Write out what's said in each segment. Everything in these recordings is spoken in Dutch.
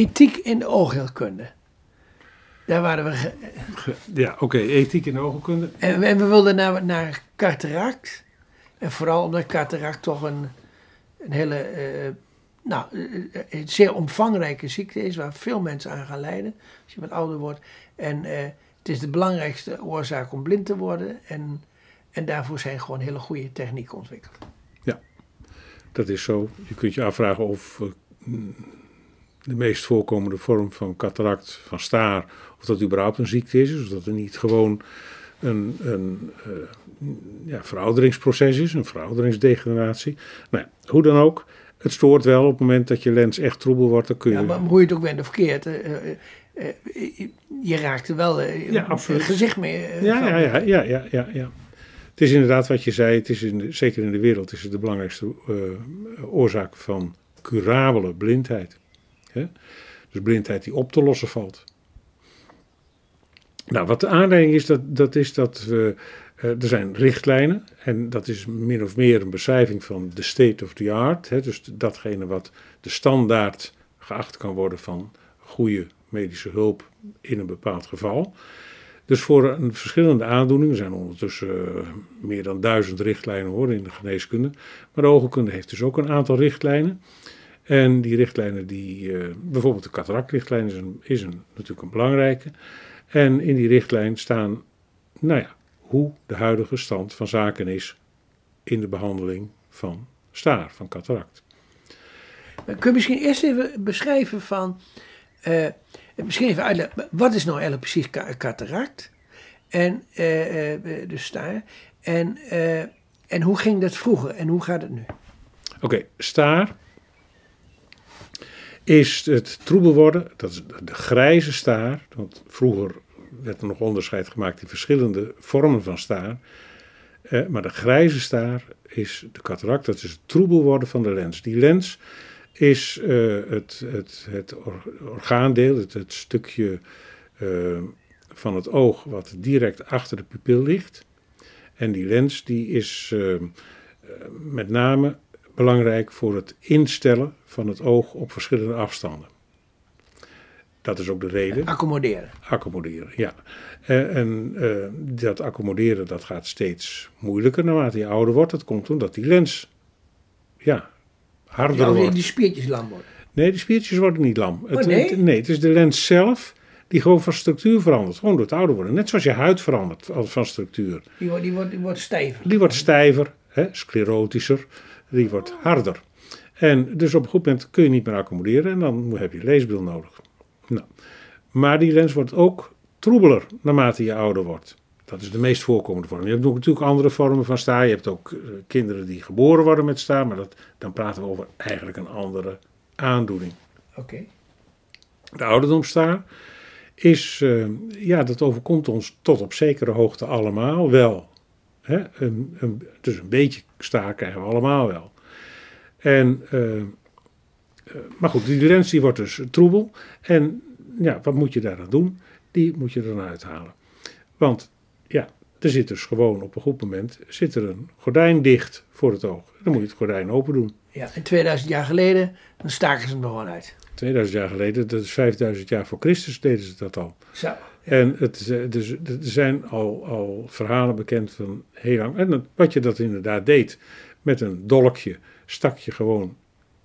Ethiek in de oogheelkunde. Daar waren we. Ja, oké, ethiek in de oogkunde. En, we- en we wilden naar, naar cataract. En vooral omdat cataract toch een, een hele. eh, nou, eh, eh, een zeer omvangrijke ziekte is, waar veel mensen aan gaan lijden als je wat ouder wordt. En het is de belangrijkste oorzaak om blind te worden. En, en daarvoor zijn gewoon hele goede technieken ontwikkeld. Dat is zo. Je kunt je afvragen of eh, mm, de meest voorkomende vorm van cataract, van staar, of dat überhaupt een ziekte is. Of dat er niet gewoon een, een eh, ja, verouderingsproces is, een verouderingsdegeneratie. Nou ja, hoe dan ook, het stoort wel op het moment dat je lens echt troebel wordt. Dan kun je... Ja, maar hoe je het ook bent of verkeerd, eh, eh, je raakt er wel Ja, het gezicht mee. Ja, ja, ja, ja, ja, ja, ja. Het is inderdaad wat je zei, het is in de- zeker in de wereld is het de belangrijkste oorzaak van curabele blindheid. Dus blindheid die op te lossen valt. Nou, wat de aanleiding is, dat, dat is dat we, eh, er zijn richtlijnen en dat is min of meer een beschrijving van de state of the art. Hè? Dus datgene wat de standaard geacht kan worden van goede medische hulp in een bepaald geval. Dus voor een verschillende aandoeningen, zijn ondertussen eh, meer dan duizend richtlijnen hoor in de geneeskunde. Maar de oogkunde heeft dus ook een aantal richtlijnen. En die richtlijnen, die, eh, bijvoorbeeld de cataractrichtlijn is, een, is een, natuurlijk een belangrijke. En in die richtlijn staan, nou ja, hoe de huidige stand van zaken is in de behandeling van staar, van cataract. Kun je misschien eerst even beschrijven van, eh, misschien even uitleggen, wat is nou eigenlijk precies ca- cataract? En eh, eh, de staar. En, en hoe ging dat vroeger en hoe gaat het nu? Oké, staar is het troebel worden, dat is de grijze staar. Want vroeger werd er nog onderscheid gemaakt in verschillende vormen van staar. Eh, maar de grijze staar is de cataract, dat is het troebel worden van de lens. Die lens is eh, het, het, het or- orgaandeel, het, het stukje eh, van het oog wat direct achter de pupil ligt. En die lens die is eh, eh, met name belangrijk voor het instellen van het oog op verschillende afstanden. Dat is ook de reden. Accommoderen. Accommoderen, ja. Eh, en eh, dat accommoderen dat gaat steeds moeilijker naarmate je ouder wordt. Dat komt omdat die lens ja, harder Ja, die, wordt. die spiertjes lam worden. Nee, de spiertjes worden niet lam. Het, nee? het- nee, het is de lens zelf die gewoon van structuur verandert. Gewoon door het ouder worden. Net zoals je huid verandert van structuur. Die wordt, die wordt, die wordt stijver. Die wordt stijver, hè, sclerotischer, die wordt harder. En dus op een goed moment kun je niet meer accommoderen en dan heb je leesbril nodig. Nou, maar die lens wordt ook troebeler naarmate je ouder wordt. Dat is de meest voorkomende vorm. Je hebt natuurlijk andere vormen van staar. Je hebt ook eh, kinderen die geboren worden met staar, maar dat, dan praten we over eigenlijk een andere aandoening. Oké. De ouderdomstaar is, eh, ja, dat overkomt ons tot op zekere hoogte allemaal wel. Hè? Een, een, dus een beetje staar krijgen we allemaal wel. En, eh, eh, maar goed, die lens die wordt dus troebel. En ja, wat moet je daar dan doen? Die moet je er dan uithalen. Want ja, er zit dus gewoon op een goed moment zit er een gordijn dicht voor het oog. Dan moet je het gordijn open doen. Ja, en 2000 jaar geleden, dan staken ze hem er gewoon uit. 2000 jaar geleden, dat is 5000 jaar voor Christus, deden ze dat al. Zo. En het, eh, dus, er zijn al, al verhalen bekend van heel lang. En wat je dat inderdaad deed, met een dolkje stak je gewoon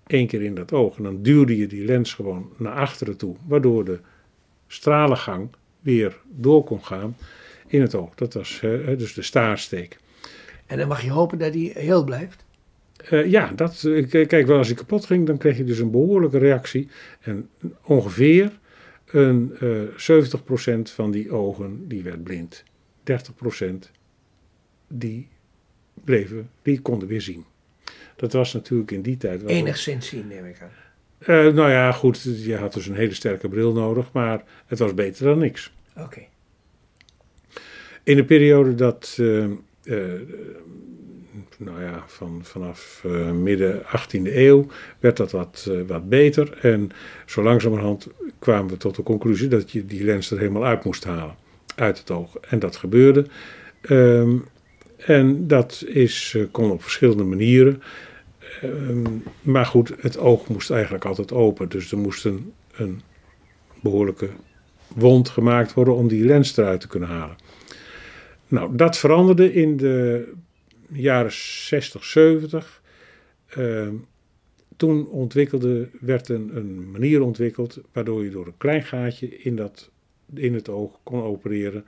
één keer in dat oog. En dan duwde je die lens gewoon naar achteren toe, waardoor de stralengang weer door kon gaan in het oog. Dat was eh, dus de staarsteek. En dan mag je hopen dat hij heel blijft. Eh, ja, dat, eh, kijk, wel als hij kapot ging, dan kreeg je dus een behoorlijke reactie. En ongeveer een eh 70% van die ogen die werd blind. 30% die bleven, die konden weer zien. Dat was natuurlijk in die tijd wel. Enigszins zien, neem ik aan. Eh, nou ja, goed, je had dus een hele sterke bril nodig, maar het was beter dan niks. Oké. In de periode dat, eh, nou ja, van, vanaf eh, midden 18e eeuw werd dat wat, eh, wat beter. En zo langzamerhand kwamen we tot de conclusie dat je die lens er helemaal uit moest halen, uit het oog. En dat gebeurde. Ehm, en dat is, eh, kon op verschillende manieren. Ehm, maar goed, het oog moest eigenlijk altijd open. Dus er moest een, een behoorlijke wond gemaakt worden om die lens eruit te kunnen halen. Nou, dat veranderde in de jaren 60, 70. Ehm, toen ontwikkelde, werd een, een manier ontwikkeld waardoor je door een klein gaatje in, dat, in het oog kon opereren.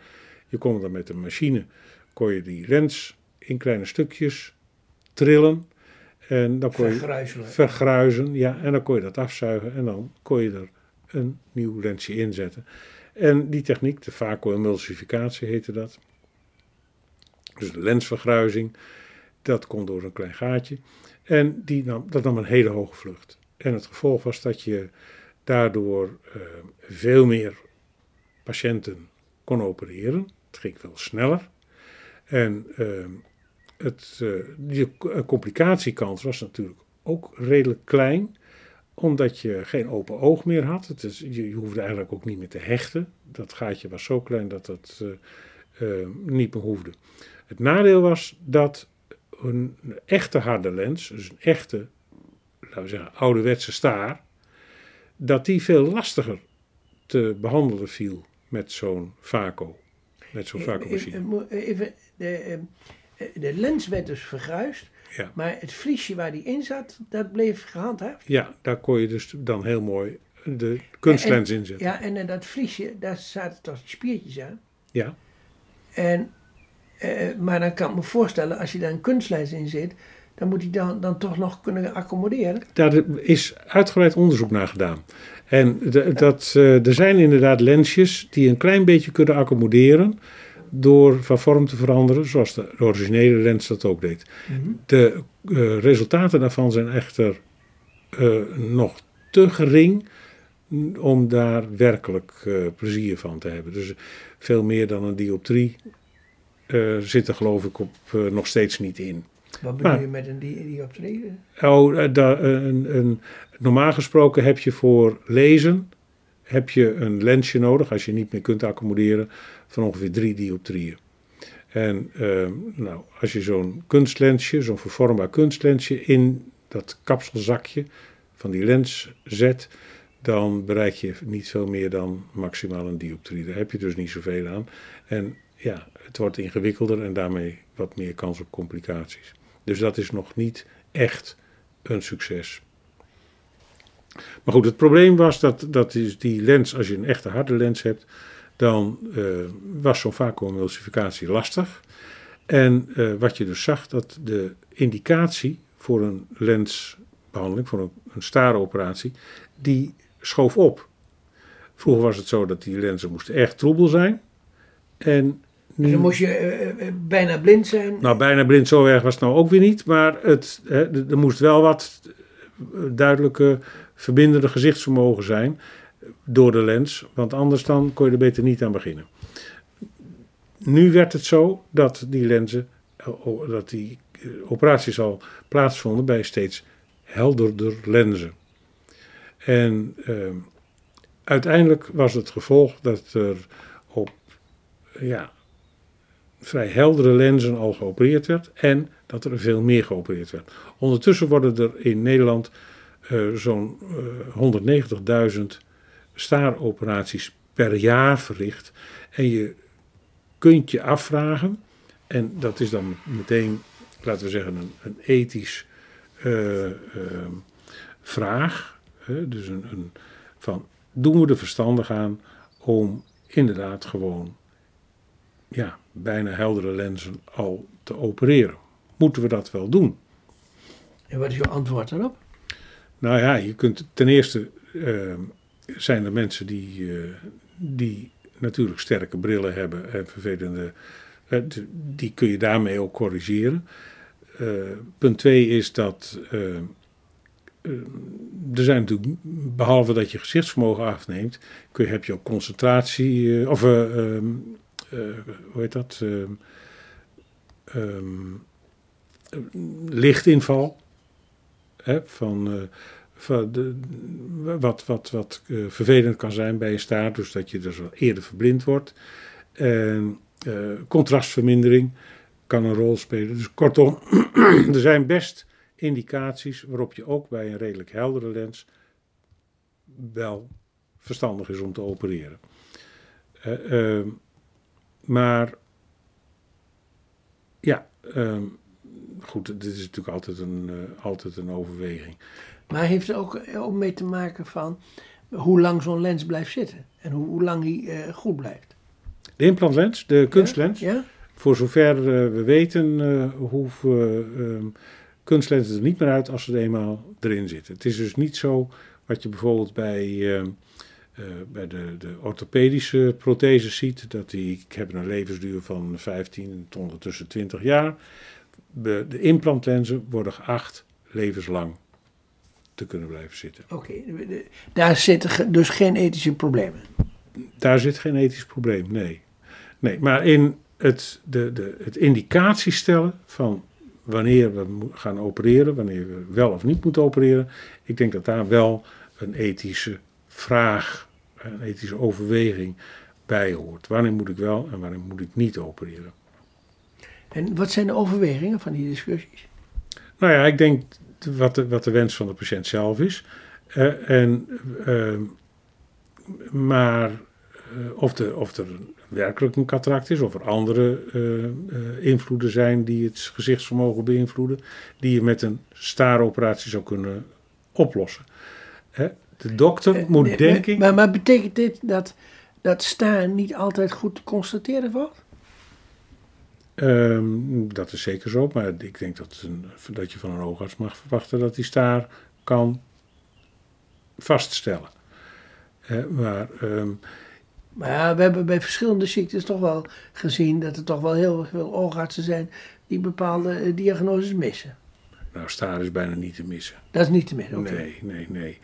Je kon dan met een machine kon je die lens in kleine stukjes trillen. En dan kon je Vergruizelen. vergruizen, ja, en dan kon je dat afzuigen en dan kon je er een nieuw lensje in zetten. En die techniek, de vaco-emulsificatie heette dat. Dus de lensvergruizing, dat kon door een klein gaatje. En die nam, dat nam een hele hoge vlucht. En het gevolg was dat je daardoor eh, veel meer patiënten kon opereren. Het ging veel sneller. En eh, het, eh, de complicatiekans was natuurlijk ook redelijk klein omdat je geen open oog meer had. Het je, hoefde eigenlijk ook niet meer te hechten. Dat gaatje was zo klein dat dat niet meer hoefde. Het nadeel was dat een echte harde lens, dus een echte, laten we zeggen, ouderwetse staar, dat die veel lastiger te behandelen viel met zo'n vaco. Met zo'n vaco-machine. Even, even, de, eh, de lens werd dus vergruist, Ja. maar het vliesje waar die in zat, dat bleef gehandhaafd. ja, daar kon je dus dan heel mooi de kunstlens in zetten. Ja, en dat vliesje, daar zaten toch spiertjes aan. Ja, En, eh, maar dan kan ik me voorstellen, als je daar een kunstlens in zit, dan moet hij dan, dan toch nog kunnen accommoderen. daar is uitgebreid onderzoek naar gedaan. En de- dat, eh, er zijn inderdaad lensjes die een klein beetje kunnen accommoderen door van vorm te veranderen, zoals de, de originele lens dat ook deed. De eh, resultaten daarvan zijn echter nog te gering om daar werkelijk plezier van te hebben. Dus veel meer dan een dioptrie eh, zit er geloof ik op, eh, nog steeds niet in. Wat bedoel Maar- je met een di- dioptrie? Oh, eh, da- een, een, normaal gesproken heb je voor lezen heb je een lensje nodig, als je niet meer kunt accommoderen, van ongeveer drie dioptrieën. En nou, als je zo'n kunstlensje, zo'n vervormbaar kunstlensje in dat kapselzakje van die lens zet, dan bereik je niet veel meer dan maximaal een dioptrie. Daar heb je dus niet zoveel aan. En ja, het wordt ingewikkelder en daarmee wat meer kans op complicaties. Dus dat is nog niet echt een succes. Maar goed, het probleem was dat, dat is die lens, als je een echte harde lens hebt, dan eh, was zo'n vacuümemulsificatie lastig. En eh, wat je dus zag, dat de indicatie voor een lensbehandeling, voor een, een starenoperatie, die schoof op. Vroeger was het zo dat die lenzen moesten erg troebel zijn. En Dus dan moest je eh, eh, bijna blind zijn. nou, bijna blind zo erg was het nou ook weer niet. Maar het, hè, er moest wel wat eh, duidelijke verbindende gezichtsvermogen zijn door de lens. Want anders dan kon je er beter niet aan beginnen. Nu werd het zo dat die lenzen, eh, dat die eh, operaties al plaatsvonden bij steeds helderder lenzen. En ehm, uiteindelijk was het gevolg dat er op ja, vrij heldere lenzen al geopereerd werd en dat er veel meer geopereerd werd. Ondertussen worden er in Nederland eh, zo'n eh 190.000 staaroperaties per jaar verricht. En je kunt je afvragen, en dat is dan meteen, laten we zeggen, een, een ethisch eh, eh, vraag. Dus een, een, van, doen we er verstandig aan om inderdaad gewoon ja, bijna heldere lenzen al te opereren? Moeten we dat wel doen? En wat is jouw antwoord daarop? Nou ja, je kunt ten eerste eh, zijn er mensen die, eh, die natuurlijk sterke brillen hebben en vervelende. eh, die kun je daarmee ook corrigeren. Eh, punt twee is dat. eh, eh, er zijn natuurlijk, behalve dat je gezichtsvermogen afneemt, kun heb je ook concentratie, of ehm, hoe heet dat? Ehm, ehm, eh, lichtinval. Hè, van, eh, van de, wat wat, wat eh, vervelend kan zijn bij een staart, dus dat je dus wel eerder verblind wordt. En eh, contrastvermindering kan een rol spelen. Dus kortom, er zijn best indicaties waarop je ook bij een redelijk heldere lens wel verstandig is om te opereren. Eh, ehm, maar ja, ehm, goed, dit is natuurlijk altijd een, eh, altijd een overweging. Maar heeft er ook, ook mee te maken van hoe lang zo'n lens blijft zitten en hoe, hoe lang die eh, goed blijft? De implantlens, de kunstlens, Ja? voor zover eh, we weten, eh hoeven ehm, kunstlenzen er niet meer uit als ze er eenmaal erin zitten. Het is dus niet zo wat je bijvoorbeeld bij, eh, bij de, de orthopedische protheses ziet, dat die hebben een levensduur van 15 tot ondertussen 20 jaar. De, de implantlenzen worden geacht levenslang te kunnen blijven zitten. Oké, daar zitten dus geen ethische problemen. Daar zit geen ethisch probleem, nee. Nee, maar in het, de, de, het indicatie stellen van wanneer we gaan opereren, wanneer we wel of niet moeten opereren, ik denk dat daar wel een ethische vraag, een ethische overweging bij hoort. Wanneer moet ik wel en wanneer moet ik niet opereren? En wat zijn de overwegingen van die discussies? Nou ja, ik denk wat de, wat de wens van de patiënt zelf is. Eh, en, ehm, maar eh, of, de, of er werkelijk een cataract is, of er andere eh, eh, invloeden zijn die het gezichtsvermogen beïnvloeden, die je met een staaroperatie zou kunnen oplossen. De dokter Eh, moet nee, denk ik. Maar, maar betekent dit dat, dat staan niet altijd goed te constateren valt? Ehm, dat is zeker zo, maar ik denk dat, een, dat je van een oogarts mag verwachten dat hij staar kan vaststellen. Hè, maar ehm, Maar ja, we hebben bij verschillende ziektes toch wel gezien dat er toch wel heel veel oogartsen zijn die bepaalde eh, diagnoses missen. nou, staar is bijna niet te missen. Dat is niet te missen. oké. Nee, nee, nee.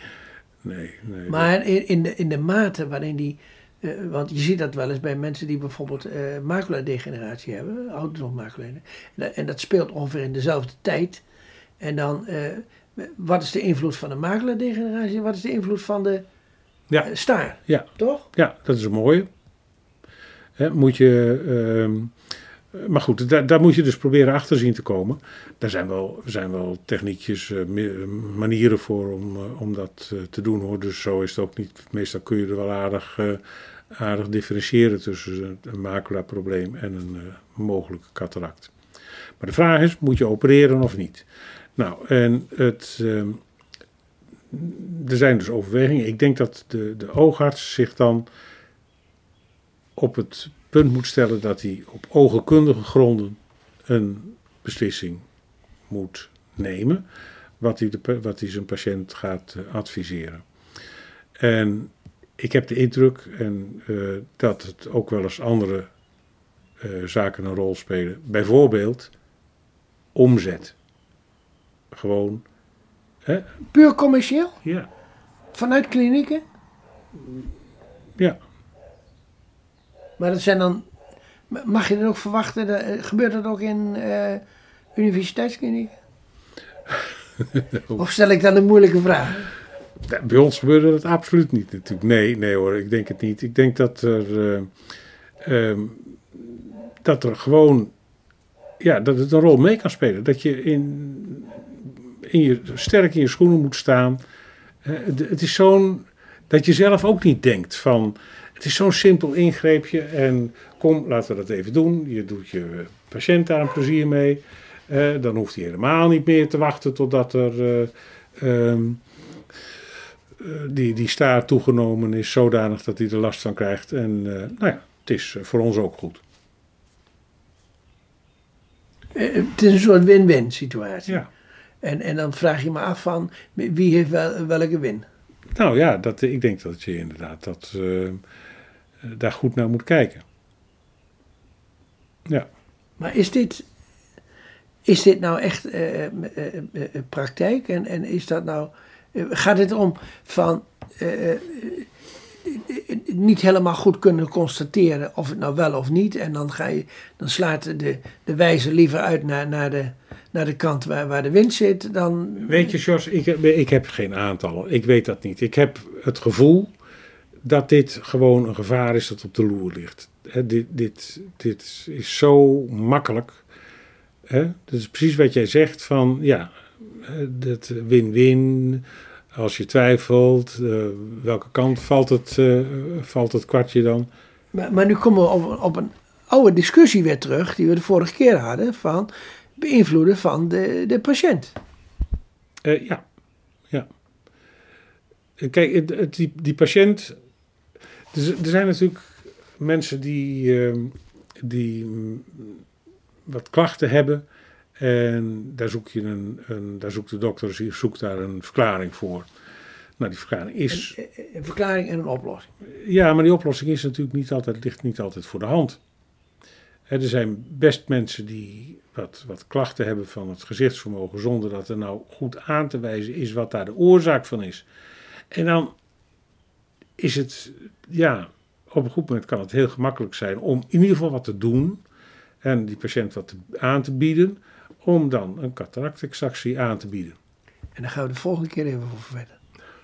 Nee, nee Maar in, in, de, in de mate waarin die. eh, want je ziet dat wel eens bij mensen die bijvoorbeeld eh maculadegeneratie hebben, ouderdomsmaculadegeneratie. En, en dat speelt ongeveer in dezelfde tijd. En dan, eh, wat is de invloed van de maculadegeneratie en wat is de invloed van de Ja. staar? Ja. Toch? Ja, dat is een mooie. Hè, moet je, ehm, maar goed, daar, daar moet je dus proberen achter zien te komen. Daar zijn wel, zijn wel techniekjes, eh, mi- manieren voor om, eh, om dat eh, te doen hoor. Dus zo is het ook niet. Meestal kun je er wel aardig, eh, aardig differentiëren tussen een, maculaprobleem en een eh, mogelijke cataract. Maar de vraag is, moet je opereren of niet? Nou, en het, er zijn dus overwegingen. Ik denk dat de, de oogarts zich dan op het punt moet stellen dat hij op ogenkundige gronden een beslissing moet nemen. Wat hij, de, wat hij zijn patiënt gaat eh, adviseren. En ik heb de indruk en, eh, dat het ook wel eens andere eh, zaken een rol spelen. Bijvoorbeeld omzet. Gewoon, hè? Puur commercieel? Ja, Vanuit klinieken? ja. Maar dat zijn dan. Mag je dan ook verwachten, dat, eh, gebeurt dat ook in eh, universiteitsklinieken? of stel ik dan een moeilijke vraag? Bij ons gebeurde dat absoluut niet natuurlijk. Nee, nee hoor, ik denk het niet. Ik denk dat er, eh, ehm, dat er gewoon, ja, dat het een rol mee kan spelen. Dat je in, in je, sterk in je schoenen moet staan. Het is zo'n, dat je zelf ook niet denkt van, het is zo'n simpel ingreepje en kom, laten we dat even doen. Je doet je patiënt daar een plezier mee. Eh, dan hoeft hij helemaal niet meer te wachten totdat er... eh, ehm, eh, die, die staart toegenomen is zodanig dat hij er last van krijgt. En nou ja, het is voor ons ook goed. Het is een soort win-win situatie. Ja. En, en dan vraag je me af van wie heeft wel, welke win. Nou ja, dat, ik denk dat je inderdaad dat, daar goed naar moet kijken. Ja. Maar is dit, is dit nou echt eh, eh, eh, eh, praktijk? En, en is dat nou. eh, gaat het om van. eh, eh, eh, niet helemaal goed kunnen constateren of het nou wel of niet. En dan, ga je, dan slaat de, de wijzer liever uit naar, naar, de, naar de kant waar, waar de wind zit. Dan, Weet je, Jos, ik ik heb geen aantallen. Ik weet dat niet. Ik heb het gevoel dat dit gewoon een gevaar is dat op de loer ligt. Dit, dit, dit is zo makkelijk. Dat is precies wat jij zegt van, ja, dat win-win. als je twijfelt, eh, welke kant valt het, eh, valt het kwartje dan? Maar, maar nu komen we op, op een oude discussie weer terug, die we de vorige keer hadden, van beïnvloeden van de, de patiënt. Eh, ja, ja. Kijk, het- het- die, die patiënt. Er, z- er zijn natuurlijk mensen die, ehm, die mm, wat klachten hebben. En daar, zoek je een, een, daar zoekt de dokter zoekt daar een verklaring voor. Nou, die verklaring is. Een, een verklaring en een oplossing. Ja, maar die oplossing is natuurlijk niet altijd, ligt niet altijd voor de hand. Er zijn best mensen die wat, wat klachten hebben van het gezichtsvermogen, zonder dat er nou goed aan te wijzen is wat daar de oorzaak van is. En dan is het, ja, op een goed moment kan het heel gemakkelijk zijn om in ieder geval wat te doen en die patiënt wat aan te bieden, om dan een cataractextractie aan te bieden. En daar gaan we de volgende keer even over verder.